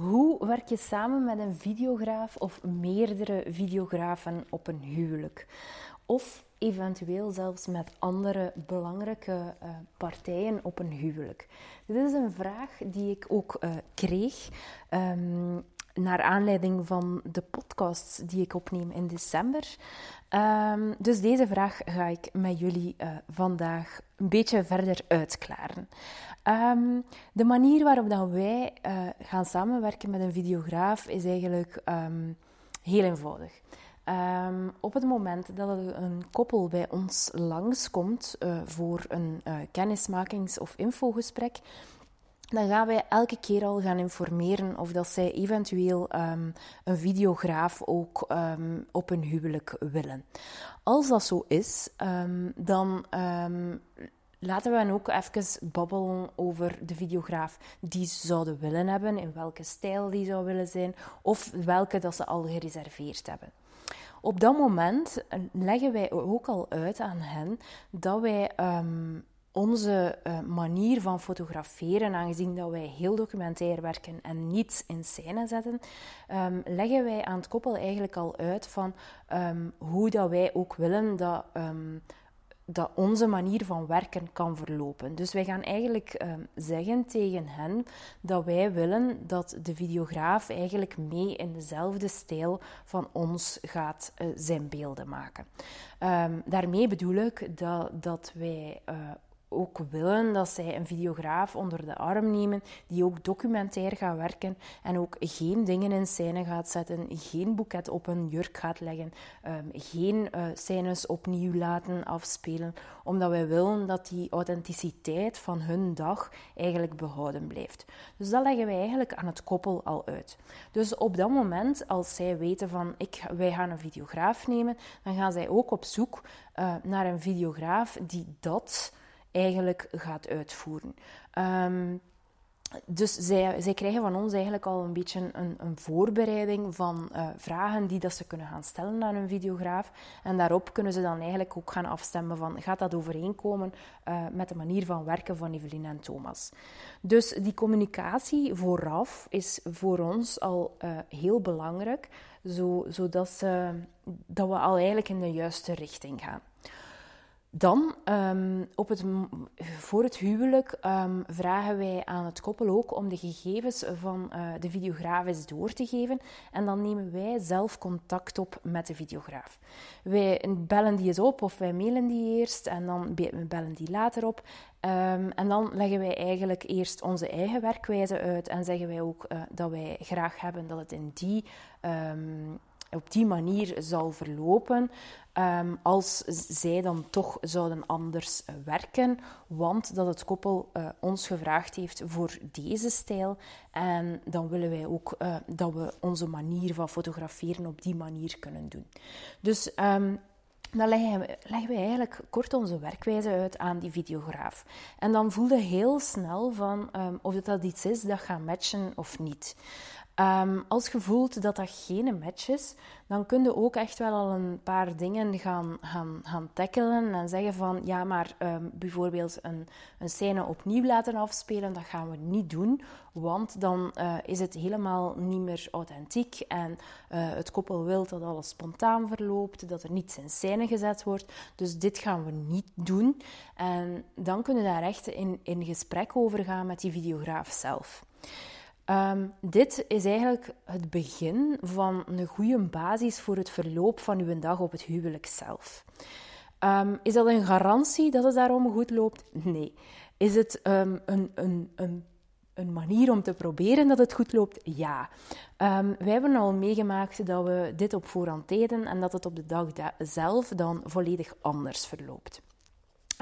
Hoe werk je samen met een videograaf of meerdere videografen op een huwelijk? Of eventueel zelfs met andere belangrijke uh, partijen op een huwelijk? Dit is een vraag die ik ook uh, kreeg um, naar aanleiding van de podcasts die ik opneem in december. Um, dus deze vraag ga ik met jullie uh, vandaag een beetje verder uitklaren. Um, de manier waarop dat wij uh, gaan samenwerken met een videograaf is eigenlijk um, heel eenvoudig. Op het moment dat een koppel bij ons langskomt uh, voor een kennismakings- of infogesprek, dan gaan wij elke keer al gaan informeren of dat zij eventueel um, een videograaf ook um, op hun huwelijk willen. Als dat zo is, um, dan laten we dan ook even babbelen over de videograaf die ze zouden willen hebben, in welke stijl die zou willen zijn, of welke dat ze al gereserveerd hebben. Op dat moment leggen wij ook al uit aan hen dat wij onze uh, manier van fotograferen, aangezien dat wij heel documentair werken en niets in scène zetten, um, leggen wij aan het koppel eigenlijk al uit van um, hoe dat wij ook willen dat dat onze manier van werken kan verlopen. Dus wij gaan eigenlijk zeggen tegen hen dat wij willen dat de videograaf eigenlijk mee in dezelfde stijl van ons gaat uh, zijn beelden maken. Daarmee bedoel ik dat, dat wij uh, willen dat zij een videograaf onder de arm nemen die ook documentair gaat werken en ook geen dingen in scène gaat zetten, geen boeket op een jurk gaat leggen, um, geen uh, scènes opnieuw laten afspelen, omdat wij willen dat die authenticiteit van hun dag eigenlijk behouden blijft. Dus dat leggen wij eigenlijk aan het koppel al uit. Dus op dat moment, als zij weten van ik, wij gaan een videograaf nemen, dan gaan zij ook op zoek uh, naar een videograaf die dat eigenlijk gaat uitvoeren. Um, dus zij, zij krijgen van ons eigenlijk al een beetje een, een voorbereiding van uh, vragen die dat ze kunnen gaan stellen aan een videograaf. En daarop kunnen ze dan eigenlijk ook gaan afstemmen van gaat dat overeenkomen uh, met de manier van werken van Evelien en Thomas. Dus die communicatie vooraf is voor ons al uh, heel belangrijk, zo, zodat ze, dat we al eigenlijk in de juiste richting gaan. Dan, um, op het, voor het huwelijk, um, vragen wij aan het koppel ook om de gegevens van uh, de videograaf eens door te geven. En dan nemen wij zelf contact op met de videograaf. Wij bellen die eens op of wij mailen die eerst en dan bellen die later op. Um, en dan leggen wij eigenlijk eerst onze eigen werkwijze uit en zeggen wij ook uh, dat wij graag hebben dat het in die op die manier zal verlopen. Um, als zij dan toch zouden anders werken, want dat het koppel uh, ons gevraagd heeft voor deze stijl. En dan willen wij ook uh, dat we onze manier van fotograferen op die manier kunnen doen. Dus um, dan leggen we, eigenlijk kort onze werkwijze uit aan die videograaf. En dan voelde heel snel van um, of dat iets is dat gaat matchen of niet. Um, als je voelt dat dat geen match is, dan kun je ook echt wel al een paar dingen gaan, gaan, gaan tackelen en zeggen van ja, maar um, bijvoorbeeld een, een scène opnieuw laten afspelen, dat gaan we niet doen, want dan uh, is het helemaal niet meer authentiek en uh, het koppel wil dat alles spontaan verloopt, dat er niets in scène gezet wordt. Dus dit gaan we niet doen. En dan kunnen we daar echt in, in gesprek over gaan met die videograaf zelf. Um, dit is eigenlijk het begin van een goede basis voor het verloop van uw dag op het huwelijk zelf. Um, is dat een garantie dat het daarom goed loopt? Nee. Is het um, een, een, een, een, manier om te proberen dat het goed loopt? Ja. wij hebben al meegemaakt dat we dit op voorhand deden en dat het op de dag zelf dan volledig anders verloopt.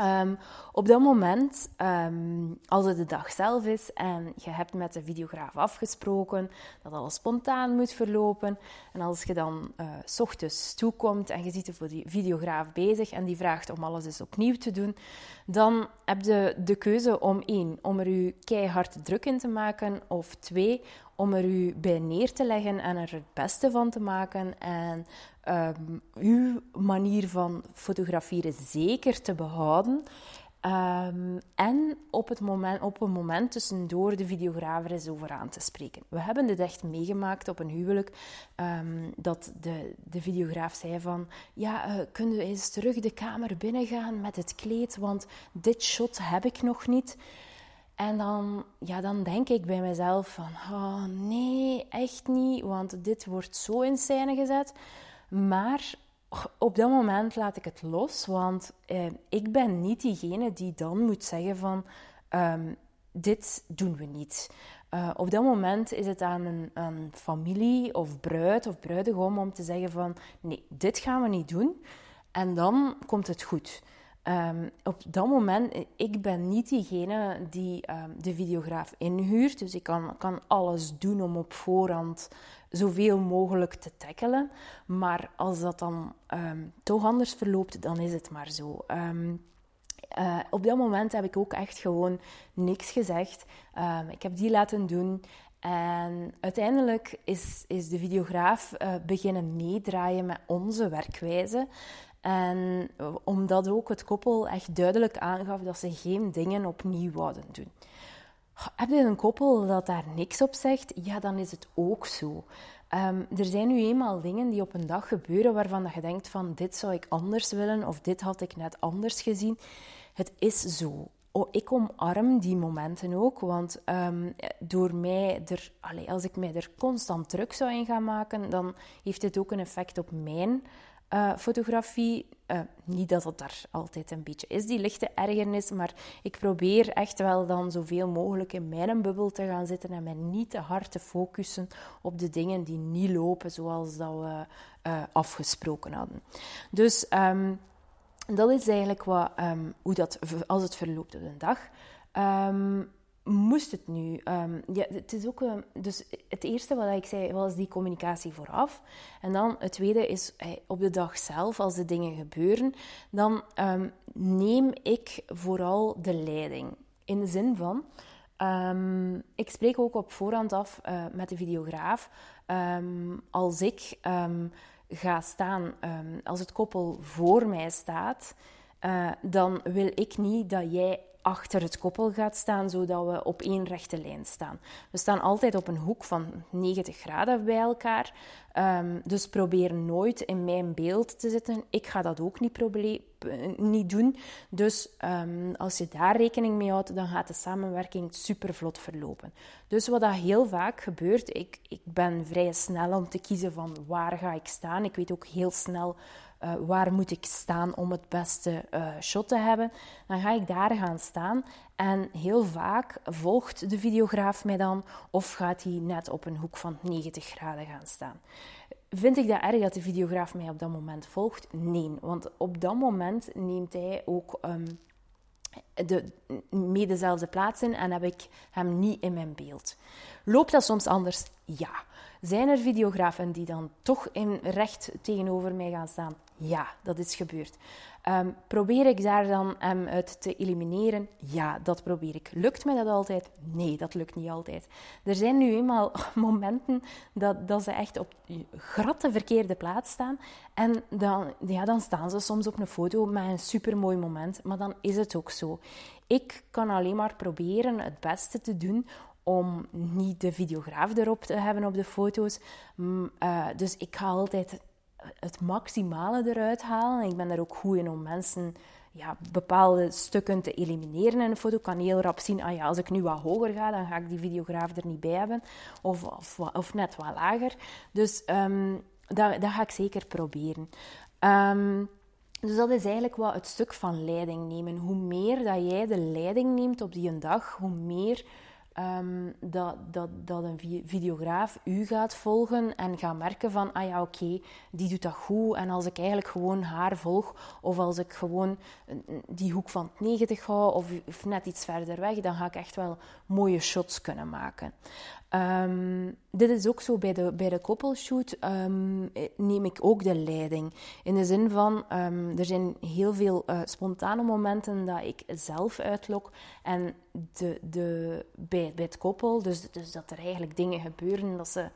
Um, op dat moment, um, als het de dag zelf is en je hebt met de videograaf afgesproken dat alles spontaan moet verlopen, en als je dan uh, s ochtends toekomt en je ziet de videograaf bezig en die vraagt om alles eens opnieuw te doen, dan heb je de keuze om één, om er u keihard druk in te maken, of twee, om er u bij neer te leggen en er het beste van te maken en um, uw manier van fotograferen zeker te behouden Ehm, en op, het moment, op een moment tussendoor de videograaf er eens over aan te spreken. We hebben dit echt meegemaakt op een huwelijk. Um, dat de, de videograaf zei van... Ja, uh, kunnen we eens terug de kamer binnengaan met het kleed? Want dit shot heb ik nog niet. En dan, ja, dan denk ik bij mezelf van... Oh, nee, echt niet. Want dit wordt zo in scène gezet. Maar op dat moment laat ik het los, want eh, ik ben niet diegene die dan moet zeggen van um, dit doen we niet. Uh, op dat moment is het aan een, een, familie of bruid of bruidegom om te zeggen van nee, dit gaan we niet doen. En dan komt het goed. Um, op dat moment, ik ben niet diegene die um, de videograaf inhuurt. Dus ik kan, kan alles doen om op voorhand zoveel mogelijk te tackelen. Maar als dat dan um, toch anders verloopt, dan is het maar zo. Uh, op dat moment heb ik ook echt gewoon niks gezegd. Ik heb die laten doen. En uiteindelijk is, is de videograaf uh, beginnen meedraaien met onze werkwijze. En omdat ook het koppel echt duidelijk aangaf dat ze geen dingen opnieuw wouden doen. Heb je een koppel dat daar niks op zegt? Ja, dan is het ook zo. Um, er zijn nu eenmaal dingen die op een dag gebeuren waarvan je denkt van dit zou ik anders willen of dit had ik net anders gezien. Het is zo. Oh, ik omarm die momenten ook, want um, door mij er, als ik mij er constant druk zou in gaan maken, dan heeft dit ook een effect op mijn uh, fotografie. Uh, niet dat het daar altijd een beetje is, die lichte ergernis, maar ik probeer echt wel dan zoveel mogelijk in mijn bubbel te gaan zitten en mij niet te hard te focussen op de dingen die niet lopen zoals dat we uh, afgesproken hadden. Dus um, dat is eigenlijk wat, um, hoe dat, als het verloopt op een dag. Um, moest het nu? Um, ja, het is ook, um, dus het eerste wat ik zei was die communicatie vooraf. En dan het tweede is hey, op de dag zelf, als de dingen gebeuren, dan um, neem ik vooral de leiding. In de zin van, ik spreek ook op voorhand af uh, met de videograaf. als ik ga staan, als het koppel voor mij staat, uh, dan wil ik niet dat jij achter het koppel gaat staan, zodat we op één rechte lijn staan. We staan altijd op een hoek van 90 graden bij elkaar. Um, dus probeer nooit in mijn beeld te zitten. Ik ga dat ook niet, niet doen. Dus um, als je daar rekening mee houdt, dan gaat de samenwerking super vlot verlopen. Dus wat dat heel vaak gebeurt, ik, ik ben vrij snel om te kiezen van waar ga ik staan. Ik weet ook heel snel uh, waar moet ik staan om het beste uh, shot te hebben, dan ga ik daar gaan staan. En heel vaak volgt de videograaf mij dan of gaat hij net op een hoek van 90 graden gaan staan. Vind ik dat erg dat de videograaf mij op dat moment volgt? Nee, want op dat moment neemt hij ook um, de, mee dezelfde plaats in en heb ik hem niet in mijn beeld. Loopt dat soms anders? Ja. Zijn er videografen die dan toch in recht tegenover mij gaan staan? Ja, dat is gebeurd. Um, probeer ik daar dan hem uit te elimineren? Ja, dat probeer ik. Lukt mij dat altijd? Nee, dat lukt niet altijd. Er zijn nu eenmaal momenten dat, dat ze echt op gratte verkeerde plaats staan. En dan, ja, dan staan ze soms op een foto met een supermooi moment. Maar dan is het ook zo. Ik kan alleen maar proberen het beste te doen om niet de videograaf erop te hebben op de foto's. Uh, dus ik ga altijd het maximale eruit halen. Ik ben daar ook goed in om mensen ja, bepaalde stukken te elimineren in een foto. Ik kan heel rap zien, ah ja, als ik nu wat hoger ga, dan ga ik die videograaf er niet bij hebben. Of, of, of net wat lager. Dus um, dat, ga ik zeker proberen. Um, dus dat is eigenlijk wat het stuk van leiding nemen. Hoe meer dat jij de leiding neemt op die een dag, hoe meer um, dat, dat, dat een videograaf u gaat volgen en gaat merken van, ah ja, oké, die doet dat goed. En als ik eigenlijk gewoon haar volg, of als ik gewoon die hoek van 90 hou, of, of net iets verder weg, dan ga ik echt wel mooie shots kunnen maken. Um, dit is ook zo bij de, bij de koppelshoot, um, neem ik ook de leiding. In de zin van, er zijn heel veel uh, spontane momenten dat ik zelf uitlok. En de, de, bij, bij het koppel, dus, dus dat er eigenlijk dingen gebeuren dat ze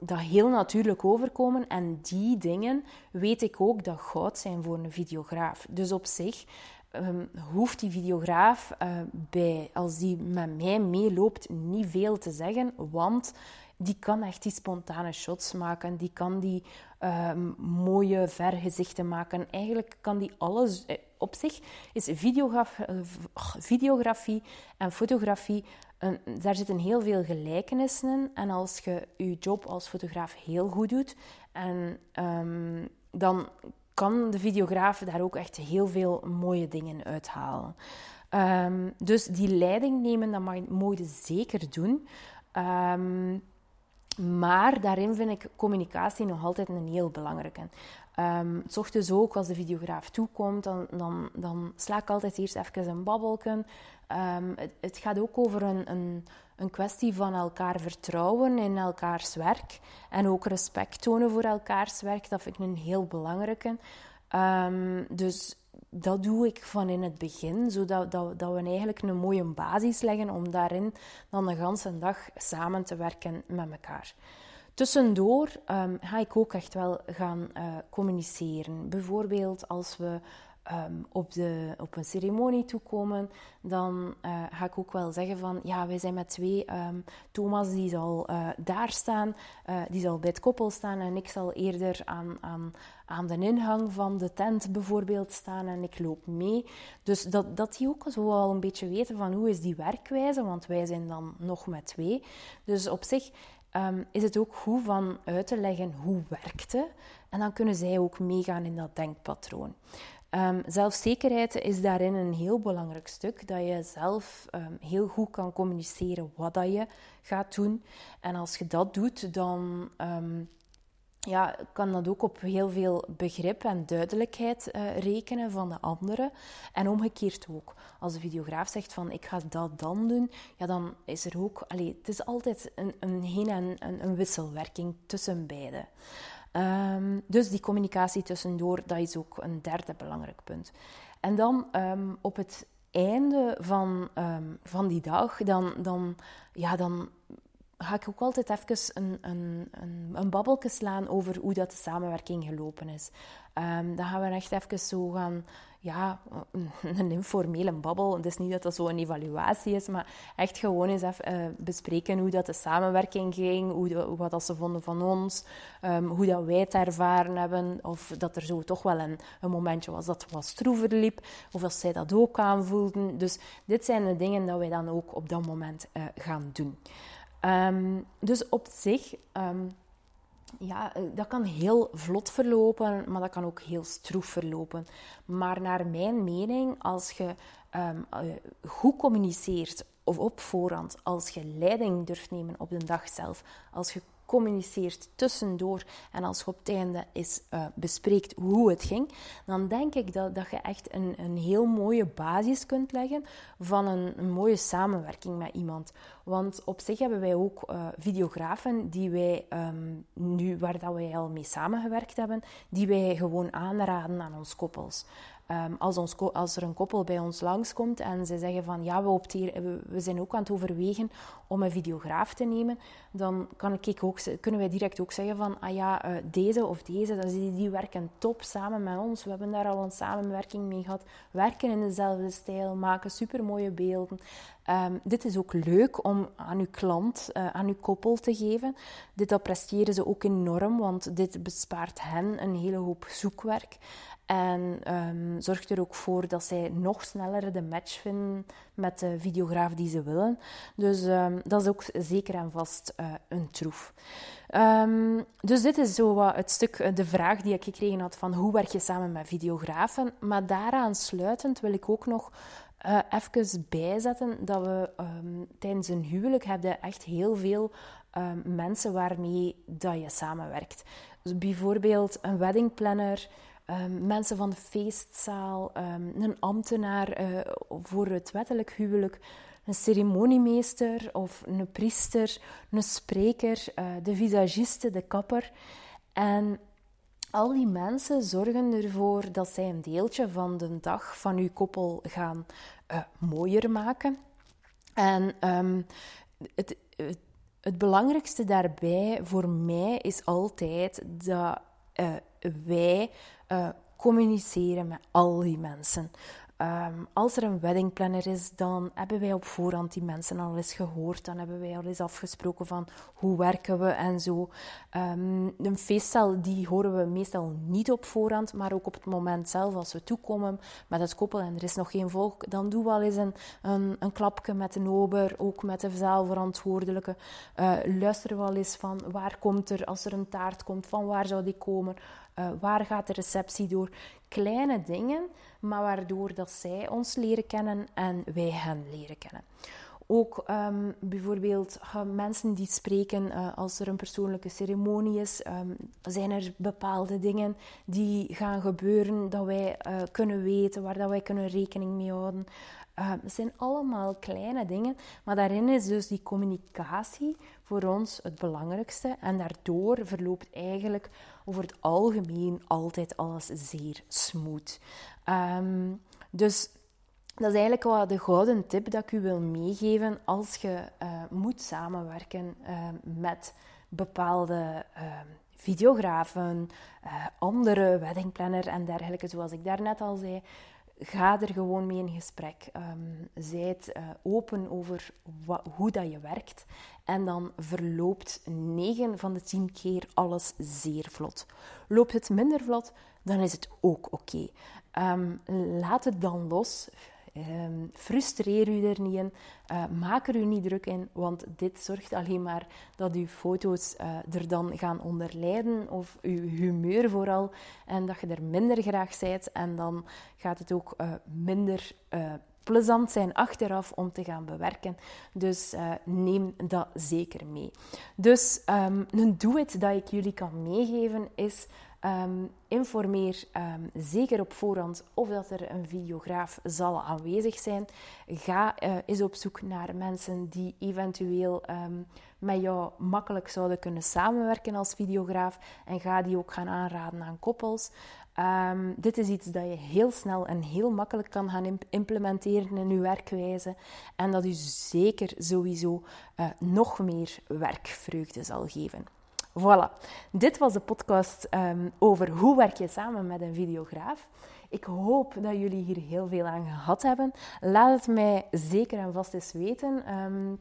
dat heel natuurlijk overkomen. En die dingen weet ik ook dat goud zijn voor een videograaf. Dus op zich um, hoeft die videograaf uh, bij, als die met mij meeloopt, niet veel te zeggen, want die kan echt die spontane shots maken, die kan die um, mooie vergezichten maken. Eigenlijk kan die alles. Eh, op zich is eh, videografie en fotografie, daar zitten heel veel gelijkenissen in. En als je je job als fotograaf heel goed doet, en, um, dan kan de videograaf daar ook echt heel veel mooie dingen uithalen. Um, dus die leiding nemen, dat mag je zeker doen. Um, maar daarin vind ik communicatie nog altijd een heel belangrijke. Um, s ochtends ook, als de videograaf toekomt, dan, dan, dan sla ik altijd eerst even een babbelken. Um, het, gaat ook over een, een, een kwestie van elkaar vertrouwen in elkaars werk. En ook respect tonen voor elkaars werk. Dat vind ik een heel belangrijke. Um, dus dat doe ik van in het begin, zodat dat, dat we eigenlijk een mooie basis leggen om daarin dan de hele dag samen te werken met elkaar. Tussendoor um, ga ik ook echt wel gaan uh, communiceren. Bijvoorbeeld als we um, op, de, op een ceremonie toekomen, dan uh, ga ik ook wel zeggen van ja, wij zijn met twee. Um, Thomas die zal uh, daar staan, uh, die zal bij het koppel staan en ik zal eerder aan, aan, aan de ingang van de tent bijvoorbeeld staan en ik loop mee. Dus dat, dat die ook zo wel een beetje weten van hoe is die werkwijze, want wij zijn dan nog met twee. Dus op zich um, is het ook goed van uit te leggen hoe werkte. En dan kunnen zij ook meegaan in dat denkpatroon. Um, zelfzekerheid is daarin een heel belangrijk stuk. Dat je zelf um, heel goed kan communiceren wat dat je gaat doen. En als je dat doet, dan um, ja, kan dat ook op heel veel begrip en duidelijkheid uh, rekenen van de anderen. En omgekeerd ook. Als de videograaf zegt van ik ga dat dan doen, ja, dan is er ook... Allee, het is altijd een, een heen- en een, een wisselwerking tussen beiden. Um, dus die communicatie tussendoor, dat is ook een derde belangrijk punt. En dan um, op het einde van, um, van die dag, dan, dan, ja, dan ga ik ook altijd even een, een, een, een slaan over hoe dat de samenwerking gelopen is. Um, dan gaan we echt even zo gaan ja, een informele babbel. Het is niet dat dat zo een evaluatie is, maar echt gewoon eens even uh, bespreken hoe dat de samenwerking ging, hoe wat dat ze vonden van ons, um, hoe dat wij het ervaren hebben, of dat er zo toch wel een, een momentje was dat wat stroever liep, of dat zij dat ook aanvoelden. Dus dit zijn de dingen dat wij dan ook op dat moment uh, gaan doen. Um, dus op zich... Um, ja, eh, dat kan heel vlot verlopen, maar dat kan ook heel stroef verlopen. Maar naar mijn mening, als je um, goed communiceert of op voorhand, als je leiding durft nemen op de dag zelf, als je communiceert tussendoor en als je op het einde is uh, bespreekt hoe het ging, dan denk ik dat, dat je echt een, een heel mooie basis kunt leggen van een, mooie samenwerking met iemand. Want op zich hebben wij ook uh, videografen die wij um, nu, waar dat wij al mee samengewerkt hebben, die wij gewoon aanraden aan ons koppels. Um, als, ons, als, er een koppel bij ons langskomt en ze zeggen van ja, we, opteren, we, zijn ook aan het overwegen om een videograaf te nemen, dan kan ik ook, kunnen wij direct ook zeggen van ah ja, uh, deze of deze, die, die werken top samen met ons. We hebben daar al een samenwerking mee gehad, werken in dezelfde stijl, maken supermooie beelden. Um, dit is ook leuk om aan uw klant, uh, aan uw koppel te geven. Dit appreciëren ze ook enorm, want dit bespaart hen een hele hoop zoekwerk. En um, zorgt er ook voor dat zij nog sneller de match vinden met de videograaf die ze willen. Dus um, dat is ook zeker en vast uh, een troef. Dus dit is zo wat het stuk, eh, de vraag die ik gekregen had van hoe werk je samen met videografen. Maar daaraan sluitend wil ik ook nog uh, even bijzetten dat we um, tijdens een huwelijk hebben echt heel veel um, mensen waarmee dat je samenwerkt. Dus bijvoorbeeld een weddingplanner, um, mensen van de feestzaal, een ambtenaar uh, voor het wettelijk huwelijk, een ceremoniemeester of een priester, een spreker, uh, de visagiste, de kapper. En al die mensen zorgen ervoor dat zij een deeltje van de dag van uw koppel gaan uh, mooier maken. En um, het, het, belangrijkste daarbij voor mij is altijd dat uh, wij uh, communiceren met al die mensen. Ehm, als er een weddingplanner is, dan hebben wij op voorhand die mensen al eens gehoord. Dan hebben wij al eens afgesproken van hoe werken we en zo. Um, een feestzaal die horen we meestal niet op voorhand, maar ook op het moment zelf als we toekomen met het koppel en er is nog geen volk, dan doen we al eens een, een, een klapje met de ober, ook met de zaalverantwoordelijke. Uh, luisteren we eens van waar komt er, als er een taart komt, van waar zou die komen? Uh, waar gaat de receptie door? Kleine dingen, maar waardoor dat zij ons leren kennen en wij hen leren kennen. Ook um, bijvoorbeeld mensen die spreken uh, als er een persoonlijke ceremonie is, um, zijn er bepaalde dingen die gaan gebeuren dat wij uh, kunnen weten, waar dat wij kunnen rekening mee houden. Uh, het zijn allemaal kleine dingen, maar daarin is dus die communicatie voor ons het belangrijkste. En daardoor verloopt eigenlijk over het algemeen altijd alles zeer smooth. Dus dat is eigenlijk wel de gouden tip dat ik u wil meegeven als je uh, moet samenwerken uh, met bepaalde uh, videografen, andere weddingplanner en dergelijke. Zoals ik daarnet al zei, ga er gewoon mee in gesprek. Um, zijt open over hoe dat je werkt. En dan verloopt 9 van de 10 keer alles zeer vlot. Loopt het minder vlot, dan is het ook oké. Um, laat het dan los. Um, frustreer u er niet in. Uh, maak er u niet druk in, want dit zorgt alleen maar dat uw foto's uh, er dan gaan onder lijden, of uw humeur vooral, en dat je er minder graag zijt. En dan gaat het ook uh, minder plezant zijn achteraf om te gaan bewerken. Dus neem dat zeker mee. Dus um, een do-it dat ik jullie kan meegeven is Um, informeer um, zeker op voorhand of dat er een videograaf zal aanwezig zijn. Ga uh, eens op zoek naar mensen die eventueel um, met jou makkelijk zouden kunnen samenwerken als videograaf. En ga die ook gaan aanraden aan koppels. dit is iets dat je heel snel en heel makkelijk kan gaan imp implementeren in je werkwijze. En dat u zeker sowieso uh, nog meer werkvreugde zal geven. Voilà, dit was de podcast um, over hoe werk je samen met een videograaf. Ik hoop dat jullie hier heel veel aan gehad hebben. Laat het mij zeker en vast eens weten. Um,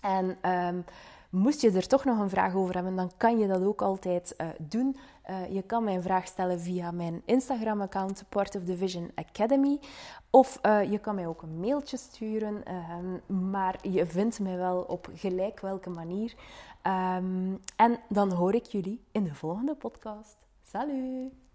en um, moest je er toch nog een vraag over hebben, dan kan je dat ook altijd uh, doen. Uh, je kan mij een vraag stellen via mijn Instagram-account Part of the Vision Academy. Of uh, je kan mij ook een mailtje sturen. maar je vindt mij wel op gelijk welke manier. Um, en dan hoor ik jullie in de volgende podcast. Salut!